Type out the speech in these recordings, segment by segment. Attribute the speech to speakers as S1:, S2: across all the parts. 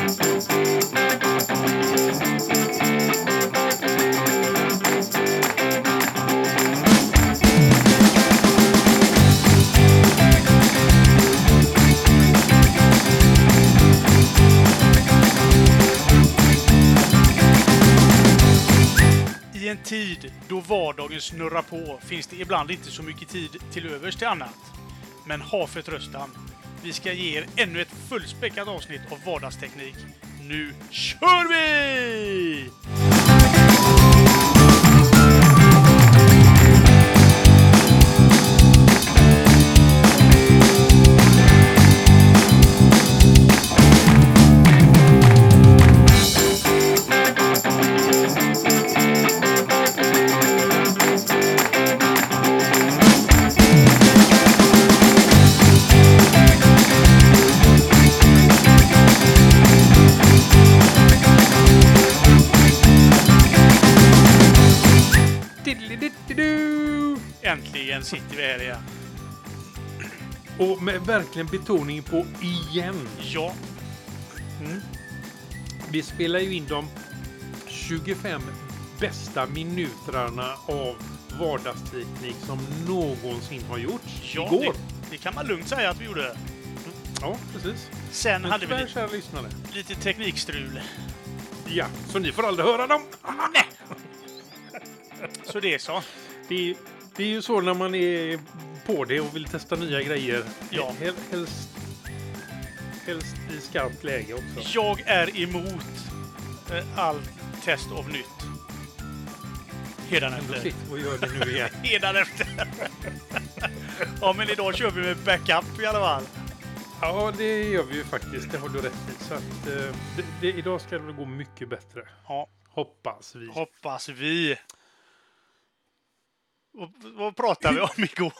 S1: I en tid då vardagen snurrar på finns det ibland inte så mycket tid till övers till annat. Men ha förtröstan. Vi ska ge er ännu ett fullspäckat avsnitt av vardagsteknik. Nu kör vi! Sitter vi här igen.
S2: Och med verkligen betoning på igen.
S1: Ja,
S2: Vi spelar ju in de 25 bästa minuterna av vardagsteknik som någonsin har gjorts.
S1: ja
S2: Igår.
S1: det, det kan man lugnt säga att vi gjorde.
S2: Ja, precis.
S1: Sen
S2: Men
S1: hade vi lite, lite teknikstrul.
S2: Ja, så ni får aldrig höra dem.
S1: Så det är så.
S2: Det, det är ju så när man är på det och vill testa nya grejer.
S1: Ja.
S2: Hel, helst, helst i skarpt läge också.
S1: Jag är emot eh, allt test av nytt. Hädanefter.
S2: och gör det nu igen.
S1: Hädanefter. ja, men idag kör vi med backup i alla fall.
S2: Ja, det gör vi ju faktiskt. Det har du rätt i. Så att, eh, det, det, idag ska det väl gå mycket bättre.
S1: Ja,
S2: Hoppas vi.
S1: hoppas vi. Vad pratade vi om igår?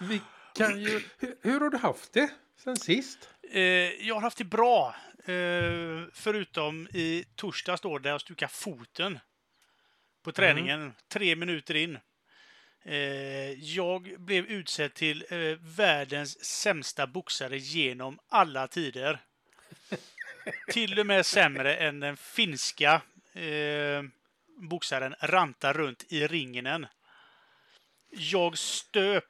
S2: vi kan ju, hur, hur har du haft det sen sist?
S1: Eh, jag har haft det bra. Eh, förutom i torsdags då, där jag stukade foten på träningen. Tre minuter in. Eh, jag blev utsedd till eh, världens sämsta boxare genom alla tider. till och med sämre än den finska eh, boxaren ranta runt i ringen. Jag stöp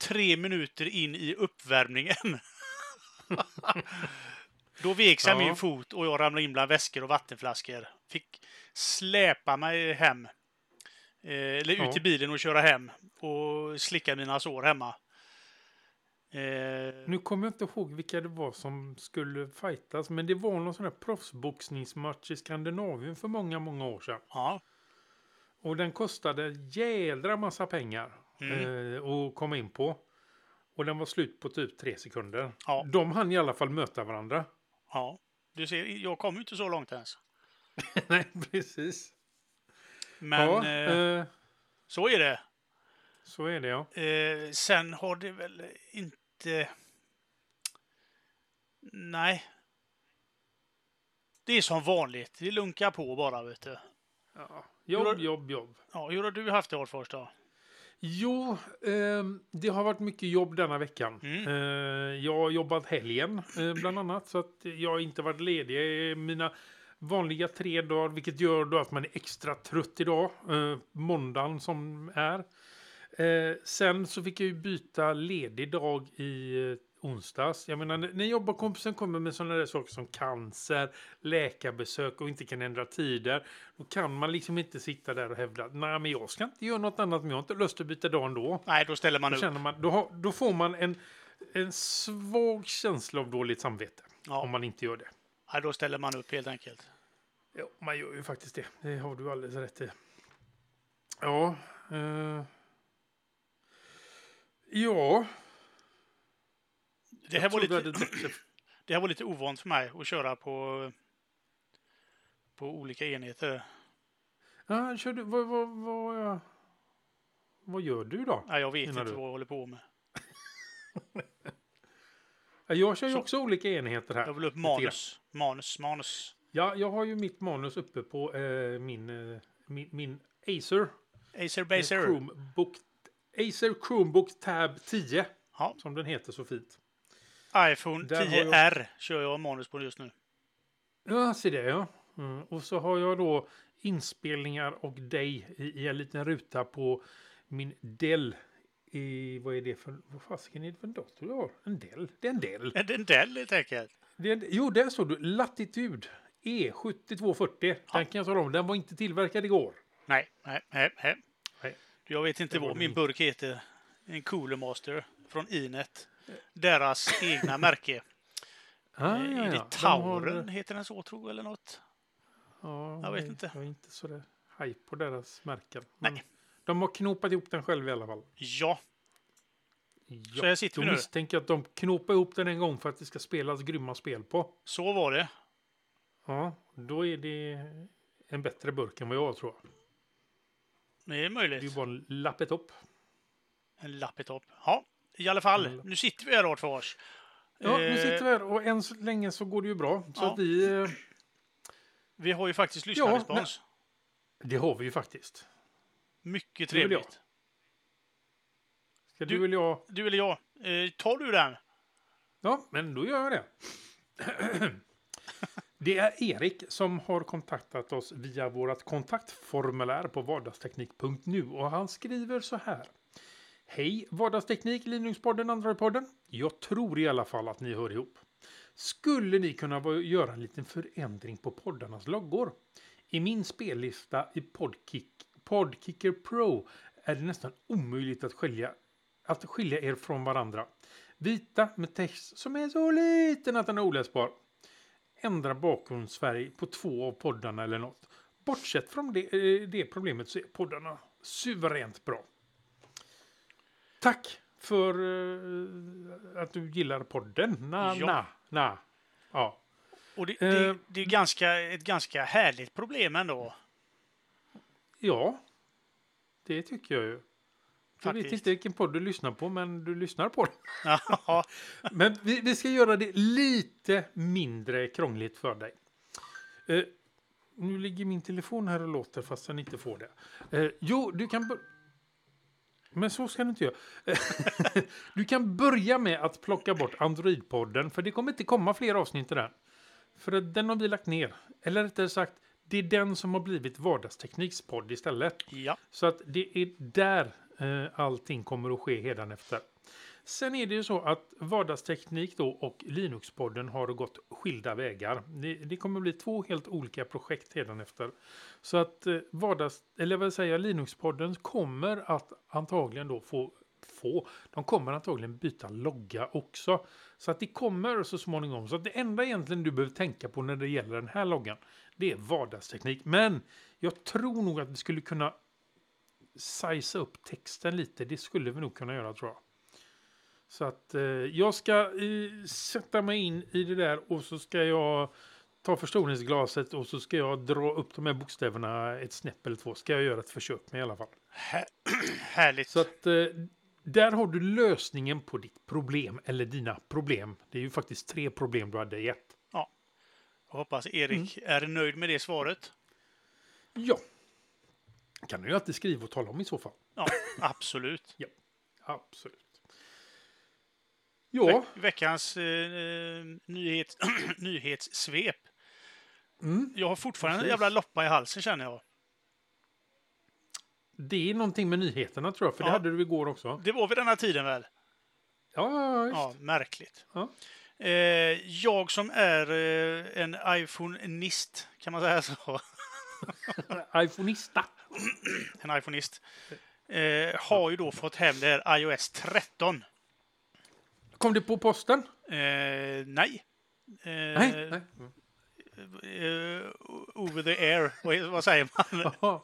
S1: tre minuter in i uppvärmningen. Då vek sig
S2: Ja.
S1: min fot och jag ramlade in bland väskor och vattenflaskor. Fick släpa mig hem. Eh, eller ut
S2: Ja.
S1: till bilen och köra hem. Och slicka mina sår hemma. Eh,
S2: Nu kommer jag inte ihåg vilka det var som skulle fightas, men det var någon sån här proffsboxningsmatch i Skandinavien för många, många år sedan.
S1: ja.
S2: Och den kostade jädra massa pengar
S1: Mm.
S2: eh, att komma in på. Och den var slut på typ tre sekunder.
S1: Ja.
S2: De hann i alla fall möta varandra.
S1: ja. Du ser, jag kom ju inte så långt ens.
S2: Nej, precis.
S1: Men
S2: ja,
S1: eh,
S2: eh,
S1: så är det.
S2: så är det ja.
S1: Eh, sen har det väl inte... Nej. Det är som vanligt. Det lunkar på bara, vet du.
S2: ja. Jobb,
S1: har-
S2: jobb, jobb.
S1: Ja, hur har du haft det, Artfors, då?
S2: Jo, ehm, det har varit mycket jobb denna veckan.
S1: Mm.
S2: Eh, jag har jobbat helgen eh, bland annat så att jag har inte varit ledig mina vanliga tre dagar vilket gör då att man är extra trött idag. Eh, måndagen som är. Eh, sen så fick jag ju byta ledig dag i eh, onsdags. Jag menar när jobbarkompisen kommer med sådana där saker som cancer, läkarbesök och inte kan ändra tider. Då kan man liksom inte sitta där och hävda nej men jag ska inte göra något annat men jag har inte lust att byta dag ändå.
S1: Nej, då ställer man
S2: Då,
S1: upp.
S2: man, då, har, då får man en, en svag känsla av dåligt samvete
S1: Ja.
S2: om man inte gör det.
S1: Nej, då ställer man upp helt enkelt.
S2: Ja, man gör ju faktiskt det. Det har du alldeles rätt i. Ja. Eh, ja.
S1: Det här, var lite,
S2: bättre-
S1: det här var lite ovant för mig att köra på, på olika enheter.
S2: Ja, kör du, vad, vad, vad, vad gör du då?
S1: Nej, jag vet inte
S2: du?
S1: vad jag håller på med.
S2: Ja, Jag kör ju
S1: Så-
S2: också olika enheter här.
S1: Jag vill upp manus. Manus, manus.
S2: Ja, jag har ju mitt manus uppe på eh, min, eh, min, min Acer.
S1: Acer
S2: eh,
S1: Baser.
S2: Chromebook, Acer Chromebook Tab 10.
S1: Ja.
S2: Som den heter så fint.
S1: iPhone
S2: Där har
S1: 10R kör jag manus på just nu.
S2: Ja, se det ja. Mm. Och så har jag då inspelningar och dig i, i en liten ruta på min Dell. I, vad är det för, vad fasiken är det för en dator du har? En Dell? Det är en Dell.
S1: Är det en Dell helt enkelt?
S2: Det är, en- jo, där såg du. Latitud E7240. Den kan jag tala om. Den var inte tillverkad igår.
S1: Nej, nej, nej. nej. Jag vet inte vad min burk heter. En Cooler Master från Inet. Deras egna märke.
S2: Ah,
S1: Eh,
S2: ja, ja.
S1: det
S2: De
S1: Tauren?
S2: har-
S1: Heter den så tror jag, eller något?
S2: Ja,
S1: Jag vet
S2: nej,
S1: inte.
S2: Jag är inte så där hype på deras märken. Men
S1: Nej.
S2: de har knopat ihop den själv i alla fall.
S1: Ja,
S2: Ja,
S1: så här sitter
S2: då
S1: vi nu.
S2: misstänker jag att de knopar ihop den en gång för att det ska spelas grymma spel på.
S1: Så var det.
S2: Ja, då är det en bättre burk än vad jag tror.
S1: Det är
S2: Det är
S1: möjligt.
S2: ju bara en lappetopp.
S1: En lappetopp. Ja, i alla fall. Nu sitter vi här Artfors.
S2: Ja, nu
S1: Eh,
S2: sitter vi här och än så länge så går det ju bra. Så
S1: Ja.
S2: vi, eh,
S1: Vi har ju faktiskt lyssnarrespons.
S2: det har vi ju faktiskt.
S1: Mycket trevligt.
S2: Ska du,
S1: Du-
S2: eller jag?
S1: Du eller jag? Eh, tar du den?
S2: Ja, men då gör jag det. Det är Erik som har kontaktat oss via vårt kontaktformulär på vardagsteknik.nu och han skriver så här. Hej Vardagsteknik, Linuxpodden, Androidpodden. Jag tror i alla fall att ni hör ihop. Skulle ni kunna göra en liten förändring på poddarnas loggor? I min spellista i Podkick, Podkicker Pro är det nästan omöjligt att skilja, att skilja er från varandra. Vita med text som är så liten att den är oläsbar. Ändra bakgrundsfärg på två av poddarna eller något. Bortsett från det, eh, det problemet så är poddarna suveränt bra. Tack för eh, att du gillar podden. Na,
S1: Ja.
S2: na, na. Ja.
S1: Och det,
S2: Eh.
S1: det, det är ganska, ett ganska härligt problem ändå.
S2: ja, det tycker jag ju. Jag vet
S1: Faktiskt.
S2: inte vilken podd du lyssnar på, men du lyssnar på den. Men vi, vi ska göra det lite mindre krångligt för dig. Eh, nu ligger min telefon här och låter fast den inte får det. Eh, jo, du kan... Men så ska du inte göra. du kan börja med att plocka bort Android-podden, för det kommer inte komma fler avsnitt den. För den har vi lagt ner. Eller rättare sagt, det är den som har blivit Vardagsteknikspodd istället.
S1: ja.
S2: Så att det är där Eh, allting kommer att ske hädanefter. Sen är det ju så att vardagsteknik då och Linux-podden har gått skilda vägar. Det, det kommer bli två helt olika projekt hädanefter. Så att eh, vardags, eller vad säger jag, Linux-podden kommer att antagligen då få, få, de kommer antagligen byta logga också. Så att det kommer så småningom. Så att det enda egentligen du behöver tänka på när det gäller den här loggan, det är vardagsteknik. Men jag tror nog att vi skulle kunna sizea upp texten lite. Det skulle vi nog kunna göra tror jag. Så att eh, jag ska eh, sätta mig in i det där och så ska jag ta förstoringsglaset och så ska jag dra upp de här bokstäverna ett snäpp eller två. Ska jag göra ett försök med i alla fall.
S1: Här, härligt.
S2: Så att eh, där har du lösningen på ditt problem eller dina problem. Det är ju faktiskt tre problem du hade i ett.
S1: Jag hoppas Erik är nöjd med det svaret.
S2: Ja. Kan du ju alltid skriva och tala om i så fall.
S1: Ja, absolut.
S2: Absolut. Ja.
S1: Ve- veckans eh, nyhet, nyhetssvep.
S2: Mm.
S1: Jag har fortfarande en
S2: Precis.
S1: jävla loppa i halsen känner jag.
S2: Det är någonting med nyheterna tror jag, för det
S1: Ja.
S2: hade du igår också.
S1: Det var vid denna tiden väl?
S2: Ja, ja, visst.
S1: Ja, märkligt.
S2: Ja.
S1: Eh, jag som är eh, en iPhone-nist, kan man säga så?
S2: iPhoneista.
S1: En iPhone-nist. Eh, har ju då fått hem det här iOS 13.
S2: Kom det på posten?
S1: Eh, nej. Eh,
S2: Nej. nej.
S1: eh, over the air, vad, säger man?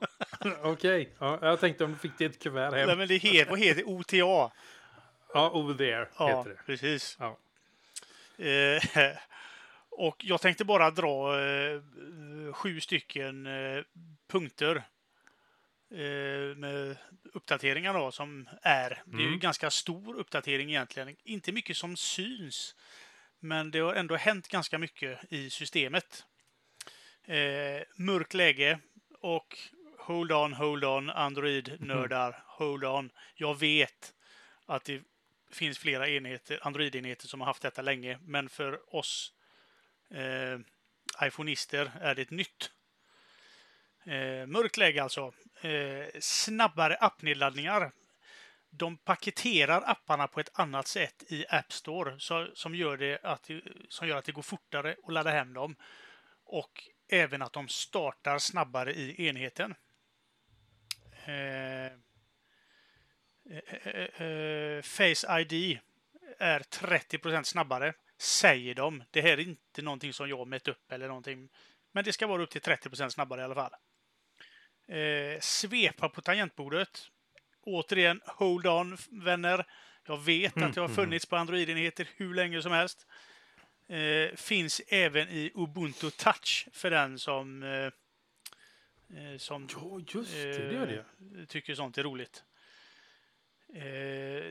S2: Okej, ja, jag tänkte om du fick det ett kuvert
S1: Nej,
S2: hem.
S1: men det heter, vad heter det? OTA?
S2: Ja, over there
S1: Ja,
S2: heter det.
S1: precis.
S2: Ja.
S1: Eh, och jag tänkte bara dra eh, sju stycken eh, punkter eh, med uppdateringar då, som är. Det är ju
S2: Mm.
S1: ganska stor uppdatering egentligen. Inte mycket som syns, men det har ändå hänt ganska mycket i systemet. Eh, mörkt läge och hold on, hold on, Android-nördar, hold on. Jag vet att det finns flera enheter, Android-enheter som har haft detta länge, men för oss eh, iPhoneister är det nytt. Eh, mörkt läge alltså. Eh, snabbare appnedladdningar. De paketerar apparna på ett annat sätt i App Store så, som, gör det att, som gör att det går fortare att ladda hem dem. Och även att de startar snabbare i enheten. Eh, eh, eh, eh Face ID är 30% snabbare, säger de. Det här är inte någonting som jag mätt upp eller någonting. Men det ska vara upp till 30% snabbare i alla fall. Eh, svepa på tangentbordet. Återigen, hold on vänner. Jag vet att det har funnits på Android-enheter hur länge som helst. Eh, finns även i Ubuntu Touch för den som eh, som
S2: ja, det, det
S1: det. tycker sånt är roligt.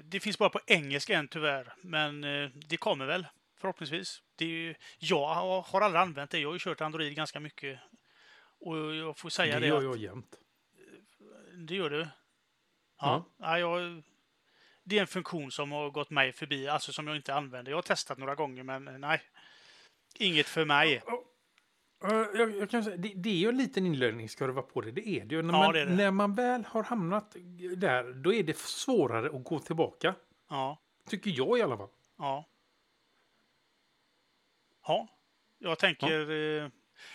S1: det finns bara på engelska än tyvärr, men det kommer väl förhoppningsvis. Det är, jag har aldrig använt det. Jag har ju kört Android ganska mycket. Och jag får säga det.
S2: Det gör jag jämt.
S1: Det gör du? Ja. ja jag, det är en funktion som har gått mig förbi, alltså som jag inte använder. Jag har testat några gånger, men nej. Inget för mig.
S2: Jag, jag kan säga, det, det, är ju en liten inlärningskurva på det, det är det ju. När, ja, man, det det. när man väl har hamnat där, då är det svårare att gå tillbaka.
S1: Ja.
S2: Tycker jag i alla fall.
S1: Ja. Ja, jag tänker... Ja. Eh,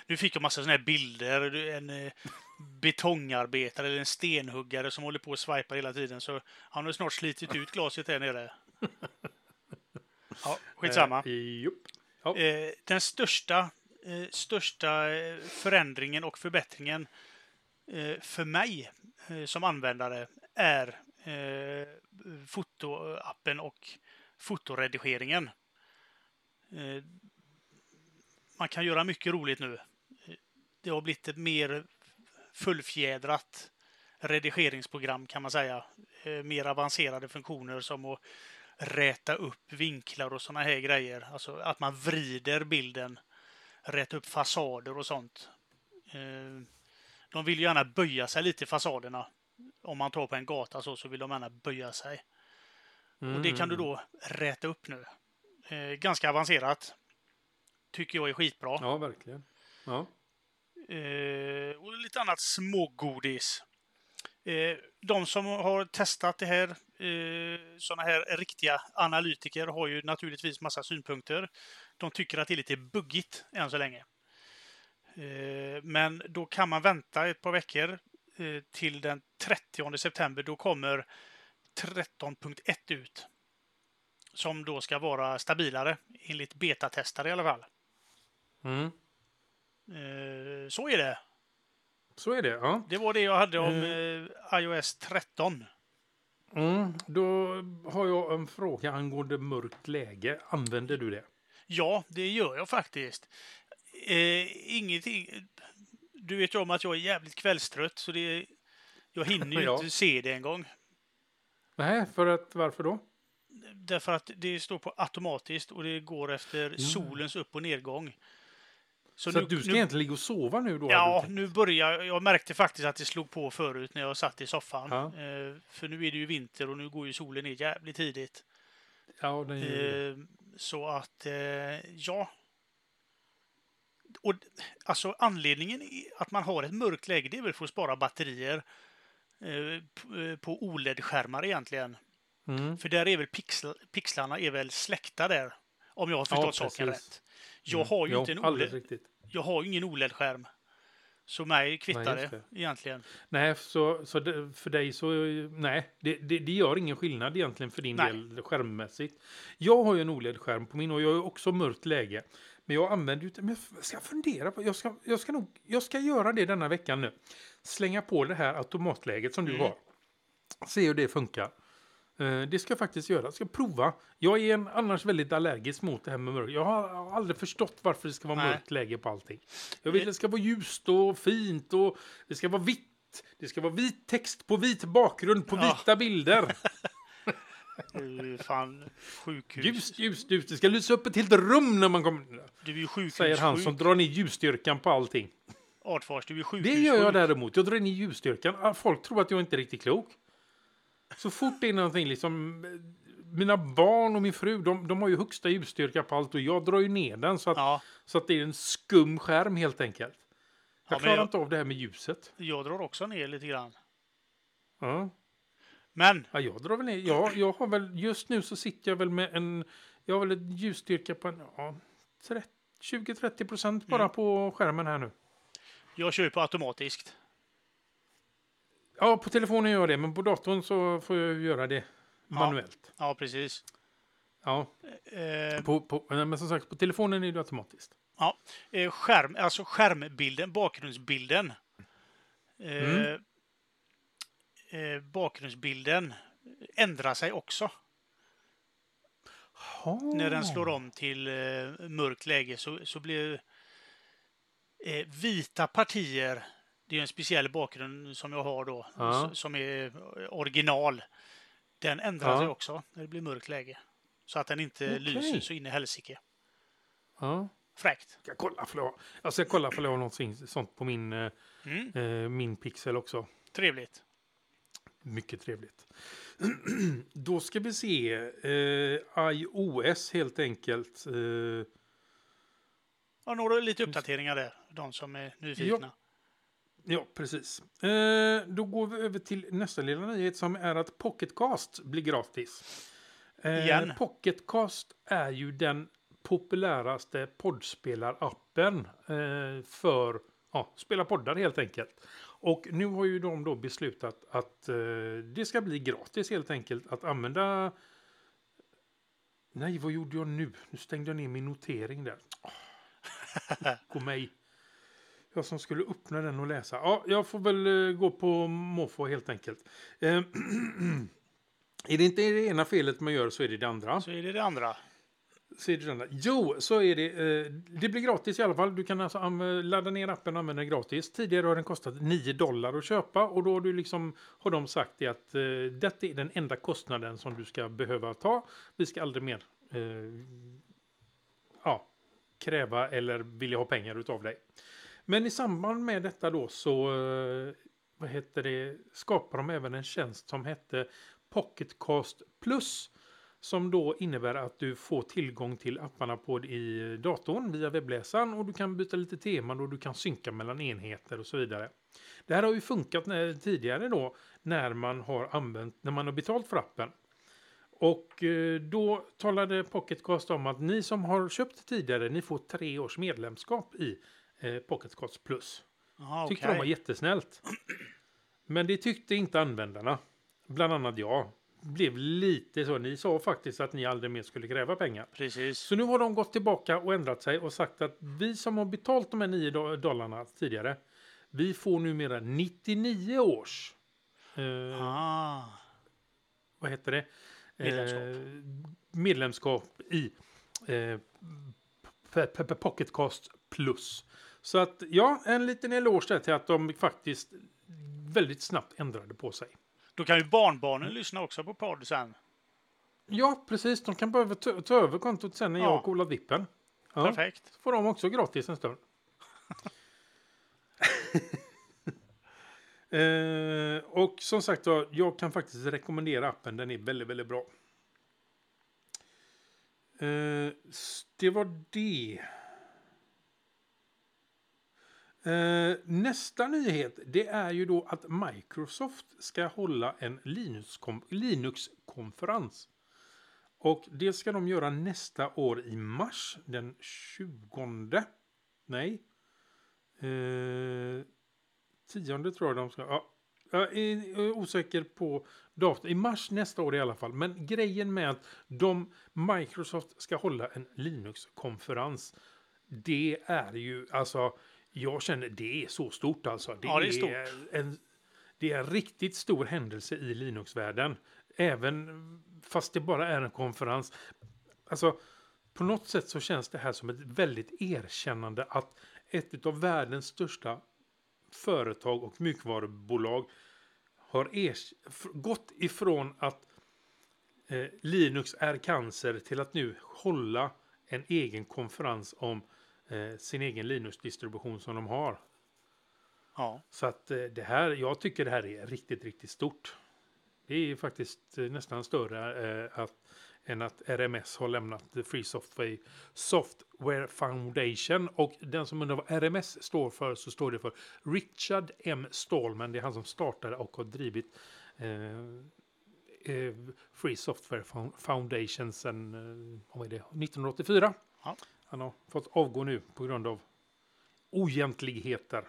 S1: nu fick jag massa såna här bilder. En eh, betongarbetare eller en stenhuggare som håller på och swipar hela tiden. Så han har snart slitit ut glaset här nere. Ja, skitsamma.
S2: Eh,
S1: ja. Eh, den största, största förändringen och förbättringen för mig som användare är fotoappen och fotoredigeringen. Man kan göra mycket roligt nu. Det har blivit ett mer fullfjädrat redigeringsprogram kan man säga. Eh, mer avancerade funktioner som att räta upp vinklar och sådana här grejer. Alltså att man vrider bilden, räta upp fasader och sånt. Eh, de vill gärna böja sig lite i fasaderna. Om man tar på en gata så, så vill de gärna böja sig. Mm. Och det kan du mm. då räta upp nu. Eh, ganska avancerat. Tycker jag är skitbra.
S2: Ja, verkligen. Ja.
S1: Eh, och lite annat smågodis. Eh, de som har testat det här, eh, sådana här riktiga analytiker, har ju naturligtvis massa synpunkter. De tycker att det är lite buggigt än så länge. Eh, men då kan man vänta ett par veckor eh, till den 30 september. Då kommer 13.1 ut. Som då ska vara stabilare, enligt betatestare i alla fall.
S2: Mm.
S1: Eh, så är det.
S2: Så är det, ja.
S1: Det var det jag hade om mm. iOS 13.
S2: Mm, då har jag en fråga angående mörkt läge. Använder du det?
S1: Ja, det gör jag faktiskt. Eh, ingenting. Du vet ju om att jag är jävligt kvällstrött så det, jag hinner ju ja. inte se det en gång.
S2: Nej, för att varför då?
S1: Därför att det står på automatiskt och det går efter mm. solens upp och nedgång.
S2: Så, så nu, du ska nu, egentligen ligga och sova nu då?
S1: Ja, nu börjar jag. märkte faktiskt att det slog på förut när jag satt i soffan. Ja. Eh, för nu är det ju vinter och nu går ju solen ner jävligt tidigt.
S2: Ja, det är...
S1: eh, Så att, eh, ja. Och alltså anledningen att man har ett mörkt läge, det är väl för att spara batterier eh, eh, på OLED-skärmar egentligen.
S2: Mm.
S1: För där är väl pixlarna är väl släckta där. Om jag har förstått ja, saken rätt. Jag har ju
S2: mm.
S1: inte en OLED. Jag har ju ingen OLED-skärm. Så mig kvittar nej, det, det egentligen.
S2: Nej, så, så det, för dig så, nej, det, det, det, gör ingen skillnad egentligen för din nej. del skärmmässigt. Jag har ju en OLED-skärm på min och jag har också mörkt läge. Men jag använder ju men jag ska fundera på, jag ska, jag ska nog, jag ska göra det denna veckan nu. Slänga på det här automatläget som mm. du har. Se hur det funkar. Eh, det ska jag faktiskt göra. Jag ska prova. Jag är en, annars väldigt allergisk mot det här med mörkt. Jag har aldrig förstått varför det ska vara Nej. mörkt läge på allting. Jag vill att det ska vara ljust och fint och det ska vara vitt. Det ska vara vit text på vit bakgrund på ja. vita bilder.
S1: fan sjukhus.
S2: Ljust, ljust, ljust. Det ska lysa upp ett helt rum när man kommer.
S1: Du är ju sjukhus.
S2: Säger han sjuk. som drar ner ljusstyrkan på allting.
S1: Artfars, du är sjukhus.
S2: Det gör jag däremot. Jag drar ner ljusstyrkan. Folk tror att jag inte är riktigt klok. Så fort det är någonting liksom mina barn och min fru, de, de har ju högsta ljusstyrka på allt och jag drar ju ner den så att,
S1: Ja,
S2: så att det är en skum skärm helt enkelt. Jag
S1: men
S2: klarar
S1: jag-
S2: inte av det här med ljuset.
S1: jag drar också ner lite grann.
S2: Ja.
S1: Men,
S2: Ja, jag drar väl ner. Ja, jag har väl, just nu så sitter jag väl med en, jag har väl en ljusstyrka på en, ja, 30 20-30 procent bara
S1: Mm.
S2: på skärmen här nu.
S1: jag kör ju på automatiskt.
S2: Ja, på telefonen gör jag det, men på datorn så får jag göra det manuellt.
S1: Ja, precis.
S2: Ja,
S1: Eh,
S2: på, på, men som sagt, på telefonen är det automatiskt.
S1: eh, skärm, alltså skärmbilden, bakgrundsbilden. Eh,
S2: Mm.
S1: eh, bakgrundsbilden ändrar sig också. När den slår om till eh, mörkt läge så, så blir eh, vita partier, det är en speciell bakgrund som jag har då,
S2: Ja.
S1: som är eh, original. Den ändrar
S2: Ja.
S1: sig också när det blir mörkt läge. Så att den inte
S2: Okej.
S1: lyser så in i helsike.
S2: Ja.
S1: Fräckt.
S2: Jag ska kolla för jag, jag ska kolla för någonting sånt på min, eh,
S1: Mm,
S2: eh, min pixel också.
S1: trevligt.
S2: Mycket trevligt. Då ska vi se. Eh, iOS helt enkelt. Eh,
S1: Ja, några lite uppdateringar där, de som är nyfikna.
S2: ja, precis. Eh, då går vi över till nästa lilla nyhet som är att Pocketcast blir gratis. Eh,
S1: Igen.
S2: Pocketcast är ju den populäraste poddspelarappen eh, för ja, spela poddar helt enkelt. Och nu har ju de då beslutat att eh, det ska bli gratis helt enkelt att använda... Nej, vad gjorde jag nu? Nu stängde jag ner min notering där. Oh, gå mig. Jag som skulle öppna den och läsa. Ja, jag får väl eh, gå på måfå helt enkelt. Eh, är det inte det ena felet man gör så är det det andra.
S1: Så är det det andra.
S2: Så är det det andra. Jo, så är det. Eh, det blir gratis i alla fall. Du kan alltså ladda ner appen och använda den gratis. Tidigare har den kostat 9 dollar att köpa och då har, du liksom, har de sagt att eh, detta är den enda kostnaden som du ska behöva ta. Vi ska aldrig mer eh, ja, kräva eller vilja ha pengar utav dig. Men i samband med detta då så eh, vad heter det, skapar de även en tjänst som hette Pocketcast Plus. Som då innebär att du får tillgång till apparna på eh, i datorn via webbläsaren och du kan byta lite teman och du kan synka mellan enheter och så vidare. Det här har ju funkat när, tidigare då när man har använt, när man har betalt för appen. Och eh, då talade Pocketcast om att ni som har köpt tidigare, ni får tre års medlemskap i eh, Pocketcast Plus.
S1: Aha,
S2: Tyckte
S1: okej.
S2: de var jättesnällt. Men det tyckte inte användarna. Bland annat jag. Blev lite så. Ni sa faktiskt att ni aldrig mer skulle kräva pengar.
S1: Precis.
S2: Så nu har de gått tillbaka och ändrat sig och sagt att vi som har betalt de här 9 do- dollarna tidigare. Vi får numera 99 års. Eh,
S1: Ah,
S2: Vad heter det?
S1: Medlemskap.
S2: Eh, medlemskap i eh, Pocketcast Plus. Så att ja, en liten eloge där till att de faktiskt väldigt snabbt ändrade på sig.
S1: då kan ju barnbarnen lyssna också på podd sen.
S2: Ja, precis. De kan behöva ta, ta över kontot sen när
S1: Ja.
S2: jag har kolat vippen. Ja,
S1: Perfekt.
S2: får de också gratis en stund. eh, och som sagt då, jag kan faktiskt rekommendera appen. Den är väldigt, väldigt bra. Eh, det var det. Eh, nästa nyhet det är ju då att Microsoft ska hålla en Linux-kom- Linux-konferens. Och det ska de göra nästa år i mars, den 20. Nej. Eh, tionde tror jag de ska. Ja, jag är osäker på datum. I mars nästa år i alla fall. Men grejen med att de, Microsoft ska hålla en Linux-konferens. Det är ju alltså. Jag känner det är så stort alltså. Det,
S1: Ja, det är stort.
S2: En, det är en riktigt stor händelse i Linux-världen. Även fast det bara är en konferens. Alltså, på något sätt så känns det här som ett väldigt erkännande att ett av världens största företag och mjukvarubolag har gått ifrån att eh, Linux är cancer till att nu hålla en egen konferens om eh, sin egen Linux-distribution som de har.
S1: Ja.
S2: Så att eh, det här, jag tycker det här är riktigt, riktigt stort. Det är faktiskt eh, nästan större att än att RMS har lämnat Free Software, Software Foundation. Och den som undrar vad RMS står för så står det för Richard M. Stallman. Det är han som startade och har drivit Free Software Foundation sedan eh, vad är det, 1984.
S1: Ja.
S2: Han har fått avgå nu på grund av oegentligheter.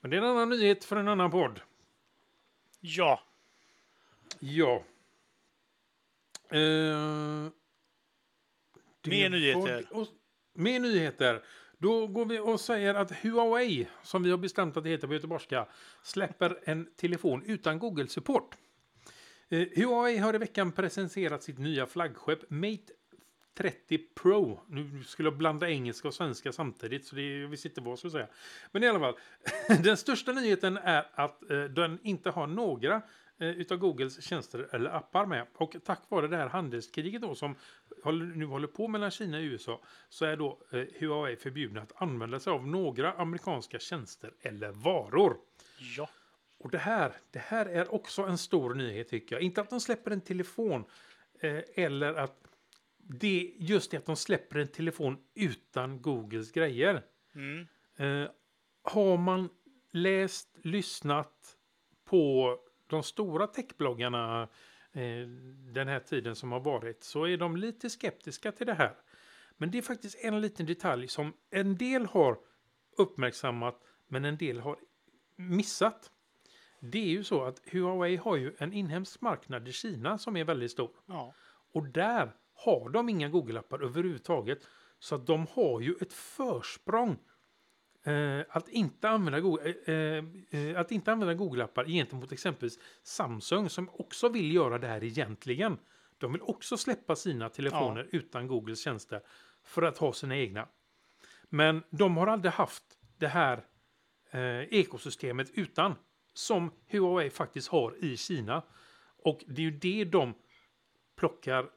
S2: Men det är en annan nyhet för en annan podd.
S1: Ja.
S2: Ja. Eh,
S1: Mer nyheter.
S2: och- Mer nyheter. Då går vi och säger att Huawei, som vi har bestämt att det heter på göteborgska, släpper en telefon utan Google-support. Eh, Huawei har i veckan presenterat sitt nya flaggskepp Mate 30 Pro. Nu skulle jag blanda engelska och svenska samtidigt, så det jag visste inte vad jag skulle säga. Men i alla fall, den största nyheten är att eh, den inte har några eh, utav Googles tjänster eller appar med. Och tack vare det här handelskriget då som håller, nu håller på mellan Kina och USA så är då eh, Huawei förbjudna att använda sig av några amerikanska tjänster eller varor.
S1: Ja.
S2: Och det här, det här är också en stor nyhet tycker jag. Inte att de släpper en telefon eh, eller att det just det att de släpper en telefon utan Googles grejer.
S1: Mm.
S2: Eh, har man läst, lyssnat på de stora techbloggarna eh, den här tiden som har varit så är de lite skeptiska till det här. Men det är faktiskt en liten detalj som en del har uppmärksammat men en del har missat. Det är ju så att Huawei har ju en inhemsk marknad i Kina som är väldigt stor.
S1: Ja.
S2: Och där har de inga Google-appar överhuvudtaget. Så att de har ju ett försprång eh, att, inte använda Google, eh, eh, att inte använda Google-appar gentemot exempelvis Samsung som också vill göra det här egentligen. De vill också släppa sina telefoner utan Googles tjänster för att ha sina egna. Men de har aldrig haft det här ekosystemet utan som Huawei faktiskt har i Kina. Och det är ju det de plockar,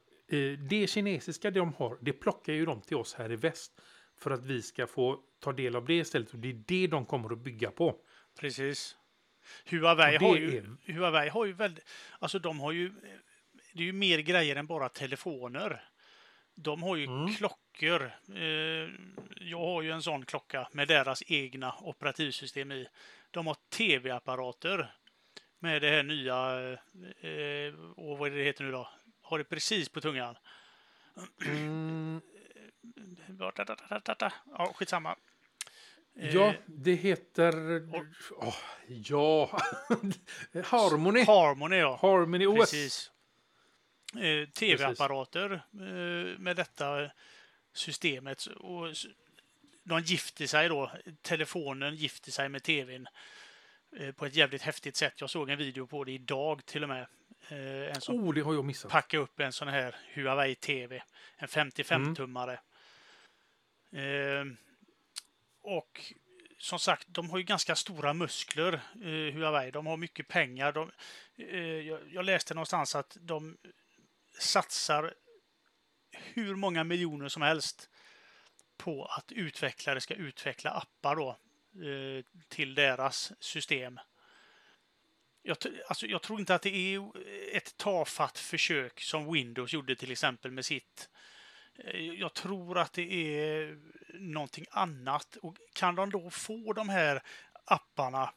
S2: det kinesiska de har, det plockar ju de till oss här i väst. För att vi ska få ta del av det istället. Och det är det de kommer att bygga på.
S1: Precis. Huawei har, ju,
S2: är-
S1: Huawei har ju väldigt... Alltså de har ju... Det är ju mer grejer än bara telefoner. De har ju
S2: Mm.
S1: klockor. Eh, jag har ju en sån klocka med deras egna operativsystem i. De har tv-apparater med det här nya... Eh, och vad är det heter nu då? Har det precis på tungan.
S2: Mm,
S1: Ja, skitsamma. Eh,
S2: ja, det heter... Åh, ja, Harmony.
S1: Harmony, ja.
S2: Harmony OS.
S1: Precis. Eh, Tv-apparater eh, med detta systemet. Och de gifter sig då. Telefonen gifter sig med tvn på ett jävligt häftigt sätt. Jag såg en video på det idag till och med. Eh, en som
S2: Oh, det har jag missat.
S1: packa upp en sån här Huawei TV. En 55-tummare. Eh, och som sagt, de har ju ganska stora muskler, eh, Huawei. De har mycket pengar. De, eh, jag, jag läste någonstans att de satsar hur många miljoner som helst på att utvecklare ska utveckla appar då, eh, till deras system. Jag, alltså, jag tror inte att det är ett tafatt försök som Windows gjorde till exempel med sitt. Eh, jag tror att det är någonting annat. Och kan de då få de här apparna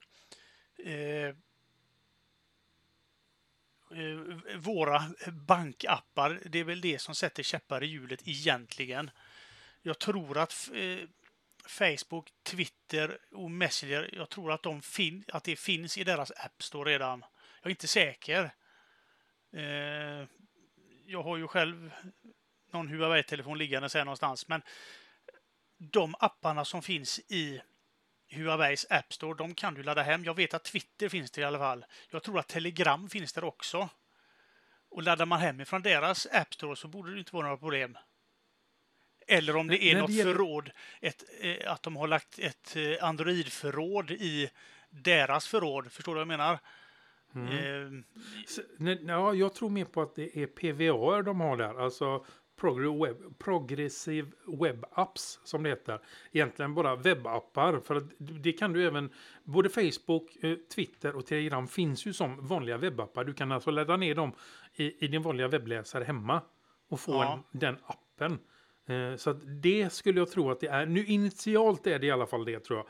S1: eh, eh våra bankappar, det är väl det som sätter käppar i hjulet egentligen. Jag tror att eh, Facebook, Twitter och Messenger, jag tror att, de fin att det finns i deras App Store redan. Jag är inte säker. Eh, jag har ju själv någon Huawei-telefon liggande här någonstans, men de apparna som finns i Huaweis App Store, de kan du ladda hem. Jag vet att Twitter finns det i alla fall. Jag tror att Telegram finns där också. Och laddar man hem ifrån deras App Store så borde det inte vara några problem. Eller om det är
S2: När det
S1: något
S2: gäller-
S1: förråd, ett, eh, att de har lagt ett eh, Android-förråd i deras förråd. Förstår du vad jag menar? Eh,
S2: S- nej, Ja, jag tror mer på att det är PVA de har där. Alltså web, Progressive Web Apps som det heter. Egentligen bara webbappar. För det kan du även... Både Facebook, eh, Twitter och Telegram finns ju som vanliga webbappar. Du kan alltså ladda ner dem i, i din vanliga webbläsare hemma. och få
S1: Ja.
S2: en, den appen. Eh, så det skulle jag tro att det är. Nu initialt är det i alla fall det tror jag.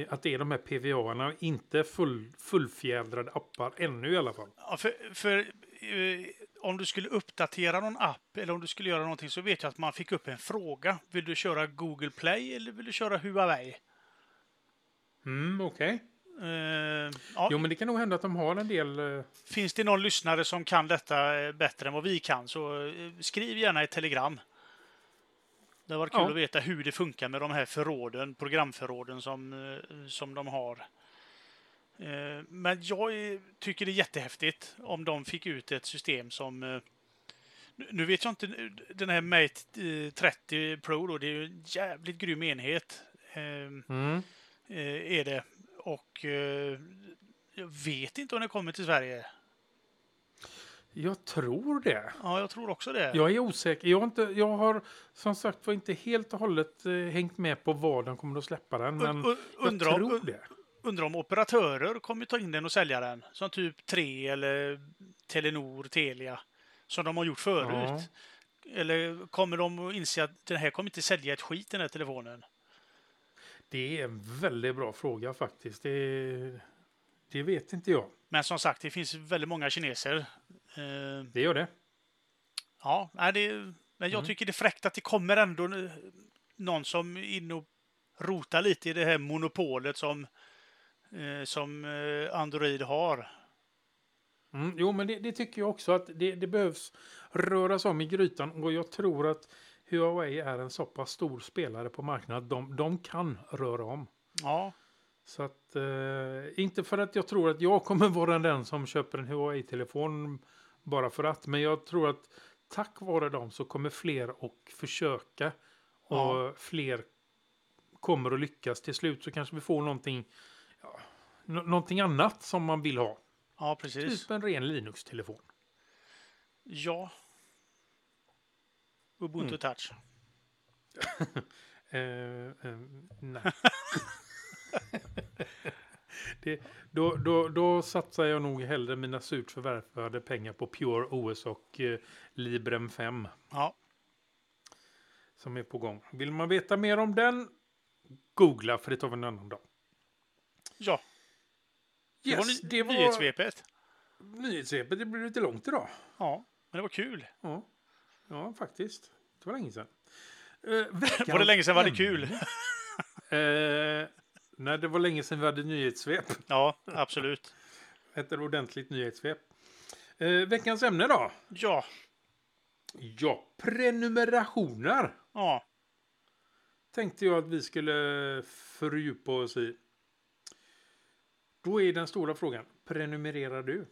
S2: Eh, att det är de här PVA-erna, inte full, fullfjädrade appar ännu i alla fall.
S1: Ja, för, för eh, om du skulle uppdatera någon app eller om du skulle göra någonting så vet jag att man fick upp en fråga. Vill du köra Google Play eller vill du köra Huawei?
S2: Mm, okej.
S1: Eh, ja,
S2: Jo, men det kan nog hända att de har en del... Eh,
S1: Finns det någon lyssnare som kan detta bättre än vad vi kan så skriv gärna ett telegram. Det var kul
S2: Ja.
S1: att veta hur det funkar med de här förråden, programförråden som, eh, som de har. Eh, Men jag tycker det är jättehäftigt om de fick ut ett system som... eh, nu- vet jag inte, den här Mate eh, 30 Pro då, det är ju en jävligt grym enhet. eh,
S2: mm.
S1: Är det. Och jag vet inte om den kommer till Sverige.
S2: Jag tror det.
S1: Ja, jag tror också det.
S2: Jag är osäker. Jag har, inte, jag har som sagt var inte helt och hållet eh, hängt med på var de kommer att släppa den. Men
S1: Un- un-
S2: jag tror
S1: om,
S2: det.
S1: undrar om operatörer kommer ta in den och sälja den. Som typ 3 eller Telenor, Telia. Som de har gjort förut. Eller kommer de att inse att den här kommer inte sälja ett skit den här telefonen?
S2: Det är en väldigt bra fråga faktiskt. Det, det vet inte jag.
S1: Men som sagt, det finns väldigt många kineser. Eh,
S2: Det gör det.
S1: ja, nej, det, men jag
S2: Mm.
S1: tycker det är fräckt att det kommer ändå någon som är inne och rotar lite i det här monopolet som, eh, som eh, Android har.
S2: Mm, jo, men det, det tycker jag också att det, det behövs röras om i grytan. Och jag tror att Huawei är en så pass stor spelare på marknaden att de, de kan röra om.
S1: Ja,
S2: Så att, eh, inte för att jag tror att jag kommer vara den som köper en Huawei-telefon bara för att. Men jag tror att tack vare dem så kommer fler att försöka. Och
S1: Ja.
S2: fler kommer att lyckas. Till slut så kanske vi får någonting, ja, nå- någonting annat som man vill ha.
S1: ja precis.
S2: Typ en ren Linux-telefon.
S1: Ja. Ubuntu
S2: Mm.
S1: Touch.
S2: Eh, eh, nej. det, då, då, då satsar jag nog hellre mina surt förvärvade pengar på Pure OS och eh, Librem 5
S1: Ja,
S2: som är på gång. Vill man veta mer om den, googla för det tar vi en annan dag.
S1: ja. Det
S2: Yes,
S1: var, ny-
S2: det var
S1: nyhetssvepet.
S2: nyhetssvepet. Det blev lite långt idag.
S1: Ja, men det var kul.
S2: Ja, ja faktiskt. Det var länge sedan. Eh,
S1: Var det länge sedan var det kul?
S2: Eh, nej, det var länge sedan vi hade nyhetssvep.
S1: Ja, absolut.
S2: Ett ordentligt nyhetssvep. Eh, veckans ämne då?
S1: Ja,
S2: Ja, prenumerationer.
S1: ja,
S2: Tänkte jag att vi skulle fördjupa oss i. Då är den stora frågan, prenumererar du?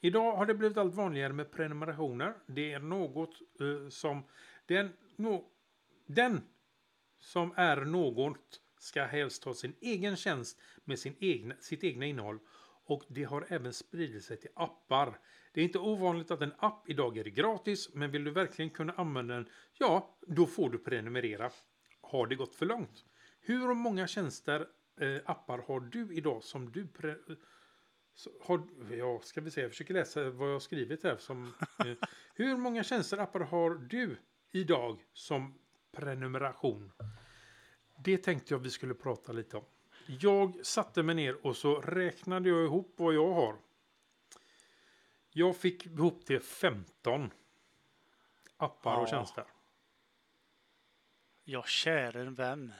S2: Idag har det blivit allt vanligare med prenumerationer. Det är något eh, som... Den, no, den som är något ska helst ha sin egen tjänst med sin egna, sitt egna innehåll. Och det har även spridit sig till appar. Det är inte ovanligt att en app idag är gratis, men vill du verkligen kunna använda den, ja, då får du prenumerera. Har det gått för långt? Hur många tjänster, eh, appar har du idag som du pre- så har, ja, ska vi se, jag försöker läsa vad jag har skrivit här. Som, eh, hur många tjänster, appar har du idag som prenumeration? Det tänkte jag vi skulle prata lite om. Jag satte mig ner och så räknade jag ihop vad jag har. Jag fick ihop till 15 appar och
S1: Ja.
S2: tjänster.
S1: ja, käre vän.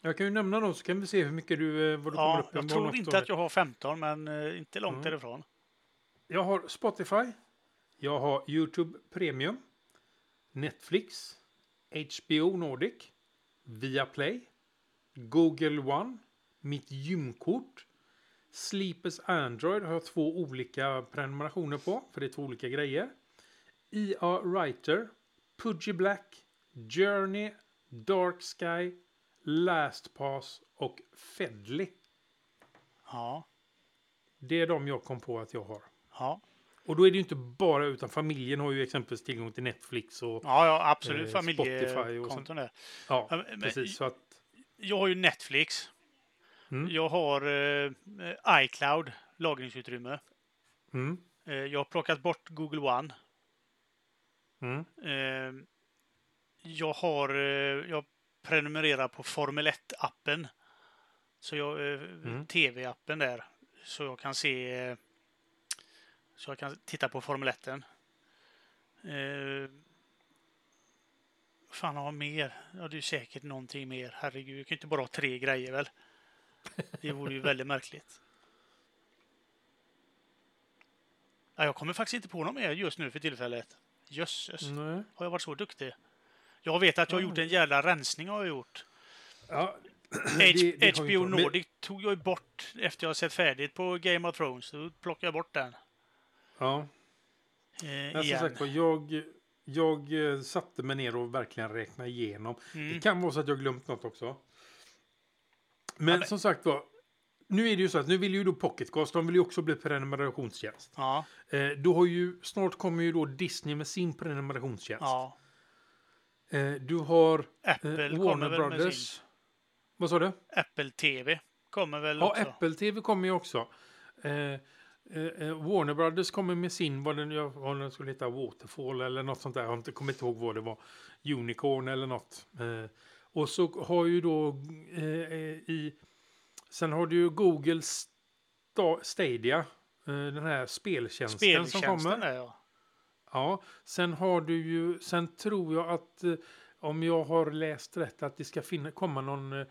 S2: Jag kan ju nämna dem så kan vi se hur mycket du, eh, vad du kommer
S1: Ja,
S2: upp i.
S1: jag tror inte att jag har 15, men eh, inte långt
S2: Mm.
S1: därifrån.
S2: Jag har Spotify. Jag har YouTube Premium. Netflix. HBO Nordic. Viaplay. Google One. Mitt gymkort. Sleepers Android har jag två olika prenumerationer på. För det är två olika grejer. IA Writer. Pudgy Black. Journey. Dark Sky. LastPass och Fedly.
S1: Ja,
S2: Det är de jag kom på att jag har.
S1: ja,
S2: Och då är det ju inte bara, utan familjen har ju exempelvis tillgång till Netflix och
S1: ja, ja absolut.
S2: Eh, Spotify och
S1: Familjekonton där.
S2: ja,
S1: Ja, men-
S2: precis. Så att,
S1: Jag har ju Netflix.
S2: Mm.
S1: Jag har eh, iCloud, lagringsutrymme.
S2: mm,
S1: Eh, jag har plockat bort Google One.
S2: Mm.
S1: Eh, jag har eh, jag prenumererar på Formel 1-appen. Så jag, eh,
S2: Mm.
S1: TV-appen där. Så jag kan se eh, så jag kan titta på Formel 1. Eh, fan har mer? Ja, det är säkert någonting mer. Herregud, jag kan inte bara ha tre grejer väl? Det vore ju väldigt märkligt. Ja, jag kommer faktiskt inte på något mer just nu för tillfället. Jösses.
S2: Nej.
S1: Har jag varit så duktig? Jag vet att jag har gjort en jävla rensning har jag gjort.
S2: Ja, det- det
S1: HBO Nordic tog jag ju bort efter jag sett färdigt på Game of Thrones. Då plockade jag bort den.
S2: Ja.
S1: Eh,
S2: Men som
S1: igen.
S2: sagt jag, jag eh, satte mig ner och verkligen räknade igenom.
S1: Mm.
S2: Det kan vara så att jag glömt något också. Men,
S1: Ja,
S2: som sagt var, nu är det ju så att nu vill ju då Pocketcast, de vill ju också bli prenumerationstjänst.
S1: Ja,
S2: Eh, då har ju, snart kommer ju då Disney med sin prenumerationstjänst.
S1: ja.
S2: Eh, du har
S1: Apple
S2: eh, Warner Brothers. Vad sa du?
S1: Apple TV kommer väl
S2: Ja,
S1: också.
S2: Apple TV kommer ju också. Eh, eh, eh, Warner Brothers kommer med sin, vad den, vad den skulle heta, Waterfall eller något sånt där. Jag har inte kommit ihåg vad det var. Unicorn eller något. Eh, och så har ju då eh, eh, i... Sen har du ju Google Sta Stadia. Eh, den här speltjänsten, som
S1: Speltjänsten
S2: kommer.
S1: där ja.
S2: Ja, sen har du ju, sen tror jag att om jag har läst rätt att det ska finna, komma någon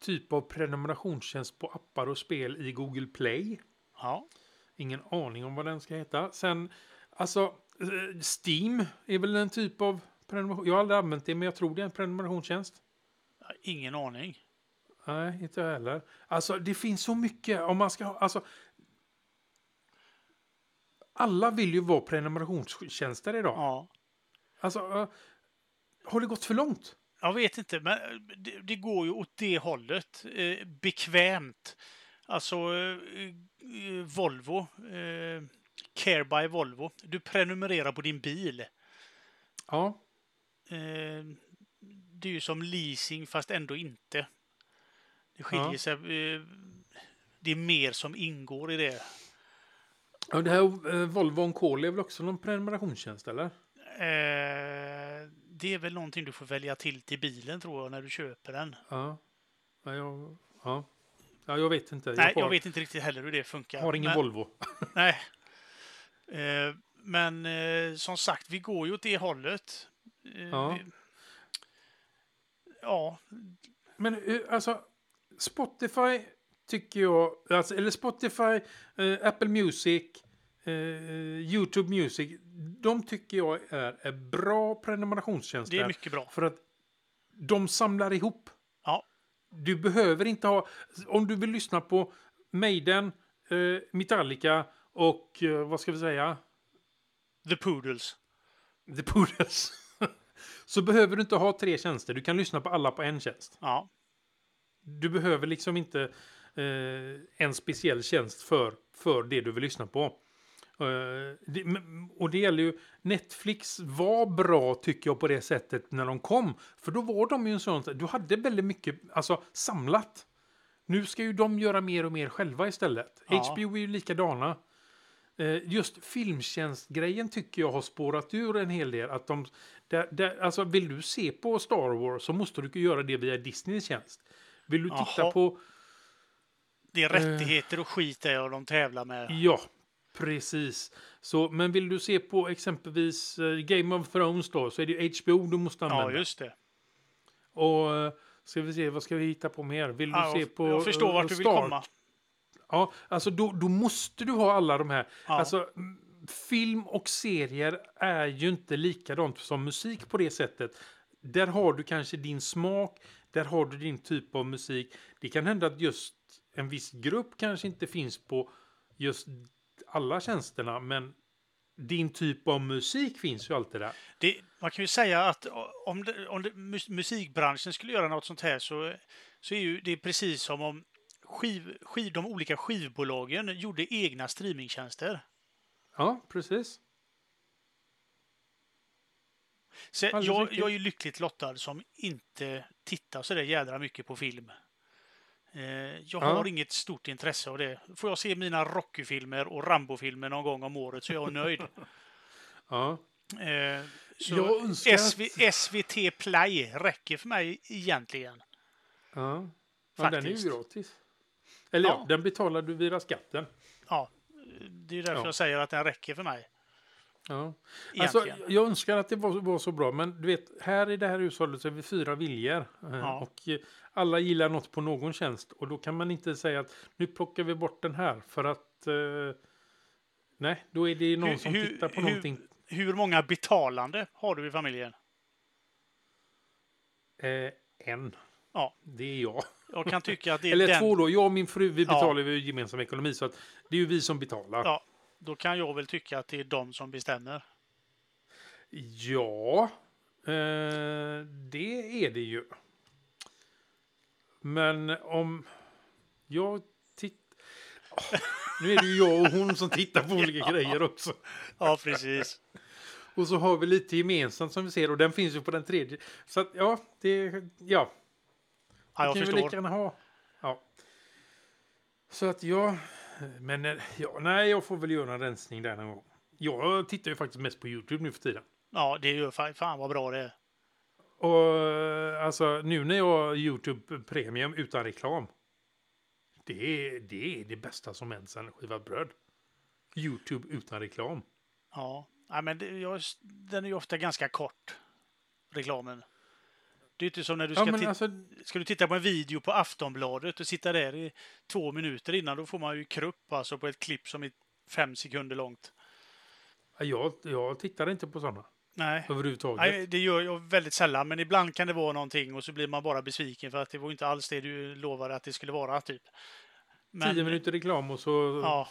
S2: typ av prenumerationstjänst på appar och spel i Google Play.
S1: Ja,
S2: Ingen aning om vad den ska heta. Sen, alltså, eh, Steam är väl en typ av prenumeration. Jag har aldrig använt det, men jag tror det är en prenumerationstjänst.
S1: ingen aning.
S2: Nej, inte jag heller. Alltså, det finns så mycket. Om man ska ha, alltså, alla vill ju vara prenumerationstjänster idag.
S1: Ja.
S2: Alltså, eh, har det gått för långt?
S1: Jag vet inte, men eh, det, det går ju åt det hållet. Eh, bekvämt. Alltså eh, eh, Volvo, eh, Care by Volvo. Du prenumererar på din bil.
S2: Ja,
S1: det är ju som leasing fast ändå inte. Det skiljer
S2: Ja.
S1: sig. Det är mer som ingår i det.
S2: ja det här Volvo On Call är väl också någon prenumerationstjänst, eller?
S1: Det är väl någonting du får välja till till bilen tror jag när du köper den.
S2: Ja. Ja, jag, ja. Ja jag vet inte.
S1: Nej,
S2: har,
S1: jag vet inte riktigt heller hur det funkar.
S2: har ingen
S1: men,
S2: Volvo.
S1: Nej. Eh, men eh, som sagt, vi går ju åt det hållet. Eh,
S2: Ja.
S1: vi, ja,
S2: Men eh, alltså, Spotify tycker jag, alltså, eller Spotify, eh, Apple Music, eh, YouTube Music, de tycker jag är, är bra prenumerationstjänster.
S1: det är mycket bra.
S2: För att de samlar ihop. Du behöver inte ha, om du vill lyssna på Maiden, eh, Metallica och eh, vad ska vi säga?
S1: The Poodles.
S2: The Poodles. så behöver du inte ha tre tjänster. Du kan lyssna på alla på en tjänst.
S1: Ja,
S2: Du behöver liksom inte eh, en speciell tjänst för, för det du vill lyssna på. Eh, och det gäller ju, Netflix var bra tycker jag på det sättet när de kom. För då var de ju en sån, du hade väldigt mycket alltså, samlat. Nu ska ju de göra mer och mer själva istället.
S1: Ja.
S2: HBO är ju likadana. Eh, Just filmtjänstgrejen tycker jag har spårat ur en hel del. Att de, där, där, alltså vill du se på Star Wars så måste du göra det via Disneys tjänst. Vill du titta
S1: Jaha.
S2: på...
S1: det är
S2: Eh.
S1: rättigheter och skit där och de tävlar med.
S2: Ja, precis. Så, men vill du se på exempelvis eh, Game of Thrones då så är det HBO du måste använda.
S1: Ja, just det.
S2: Och eh, ska vi se, vad ska vi hitta på mer? Vill du
S1: Ja,
S2: se på
S1: jag förstår
S2: eh,
S1: vart du vill komma.
S2: Ja, alltså då, då måste du ha alla de här.
S1: Ja.
S2: Alltså, film och serier är ju inte likadant som musik på det sättet. Där har du kanske din smak, där har du din typ av musik. Det kan hända att just en viss grupp kanske inte finns på just alla tjänsterna, men din typ av musik finns ju alltid där.
S1: Det, man kan ju säga att om, det, om det, mus- musikbranschen skulle göra något sånt här så, så är ju det precis som om skiv, skiv, de olika skivbolagen gjorde egna streamingtjänster.
S2: Ja, precis.
S1: Så jag, jag är ju lyckligt lottad som inte tittar så där jädra mycket på film. Eh, jag
S2: Ja.
S1: har inget stort intresse av det. Får jag se mina Rocky-filmer och Rambo-filmer någon gång om året så är jag nöjd.
S2: Ja.
S1: Eh, så
S2: Jag önskar att-
S1: SV, SVT Play räcker för mig egentligen.
S2: Ja. ja, den är ju gratis. Eller ja.
S1: Ja.
S2: den betalar du via skatten.
S1: Ja, det är därför
S2: Ja.
S1: jag säger att den räcker för mig.
S2: Ja. Alltså, jag önskar att det var, var så bra, men du vet, här i det här hushållet så är vi fyra viljor. eh,
S1: Ja.
S2: Och eh, alla gillar något på någon tjänst. Och då kan man inte säga att nu plockar vi bort den här för att... Eh, nej, då är det någon
S1: Hur-
S2: som tittar på
S1: hur-
S2: någonting.
S1: Hur många betalande har du i familjen?
S2: Eh, en.
S1: Ja.
S2: Det är jag.
S1: Jag kan tycka att det är
S2: Eller
S1: den...
S2: två då. Jag och min fru, vi
S1: Ja.
S2: betalar ju gemensam ekonomi. Så att det är ju vi som betalar.
S1: Ja, då kan jag väl tycka att det är de som bestämmer.
S2: Ja, eh, det är det ju. Men om jag tittar... nu är det ju jag och hon som tittar på olika grejer också.
S1: Ja, precis.
S2: Och så har vi lite gemensamt som vi ser och den finns ju på den tredje. Så att ja, det... Ja,
S1: Ja, jag
S2: kan vi
S1: förstår.
S2: lika gärna ha. Ja. Så att jag... Men eh, ja, nej, jag får väl göra en rensning där någon gång. Jag tittar ju faktiskt mest på YouTube nu för tiden.
S1: Ja, det gör fan, fan vad bra det är.
S2: Och eh, alltså nu när jag har YouTube Premium utan reklam. Det är, det är det bästa som hänt sedan skivat bröd. YouTube utan reklam.
S1: Ja, ja men det, jag, den är ju ofta ganska kort. Reklamen. Det är inte som när du
S2: Ja,
S1: ska, ti-
S2: alltså,
S1: ska du titta på en video på Aftonbladet och sitta där i två minuter innan. Då får man ju krupp alltså på ett klipp som är fem sekunder långt.
S2: jag, jag tittar inte på sådana
S1: Nej.
S2: överhuvudtaget.
S1: Nej, det gör jag väldigt sällan, men ibland kan det vara någonting och så blir man bara besviken för att det var inte alls det du lovade att det skulle vara, typ. Men,
S2: Tio minuter reklam och så
S1: Ja.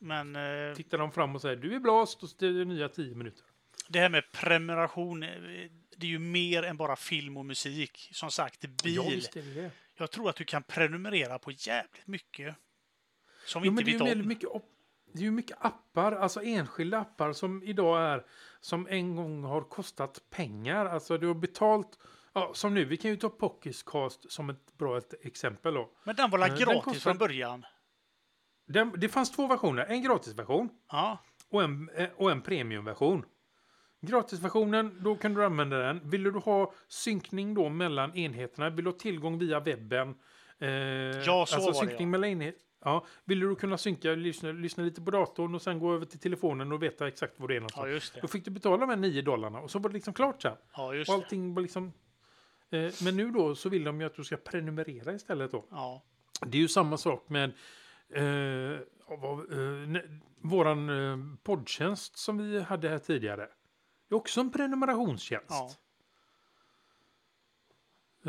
S1: Men eh,
S2: tittar de fram och säger du är blast och så är det nya tio minuter.
S1: det här med prenumeration, eh, det är ju mer än bara film och musik. Som sagt, bil.
S2: Ja, visst är det.
S1: Jag tror att du kan prenumerera på jävligt mycket. Som vi
S2: Jo,
S1: inte
S2: men det är ju
S1: vet om.
S2: mycket, det är ju mycket appar, alltså enskilda appar som idag är som en gång har kostat pengar. Alltså du har betalt, ja, som nu, vi kan ju ta Pocketcast som ett bra ett exempel då.
S1: Men den var
S2: Eh,
S1: väl
S2: den
S1: gratis
S2: kostar-
S1: från början?
S2: Den, det fanns två versioner, en gratisversion
S1: Ja.
S2: och en, eh, och en premiumversion. Gratisversionen, då kan du använda den. Vill du ha synkning då mellan enheterna, vill du ha tillgång via webben? Eh,
S1: Ja, så var det,
S2: synkning
S1: ja.
S2: mellan enheter. Ja, vill du kunna synka, lyssna, lyssna lite på datorn och sen gå över till telefonen och veta exakt var det är
S1: ja,
S2: någonstans.
S1: just det.
S2: Då fick du betala de här 9 dollarna och så var det liksom klart sen.
S1: Ja, just
S2: Och
S1: det.
S2: allting var liksom... Eh, men nu då så vill de ju att du ska prenumerera istället då.
S1: Ja.
S2: Det är ju samma sak med eh, ja, vad, eh, våran eh, poddtjänst som vi hade här tidigare. Det är också en prenumerationstjänst.
S1: Ja.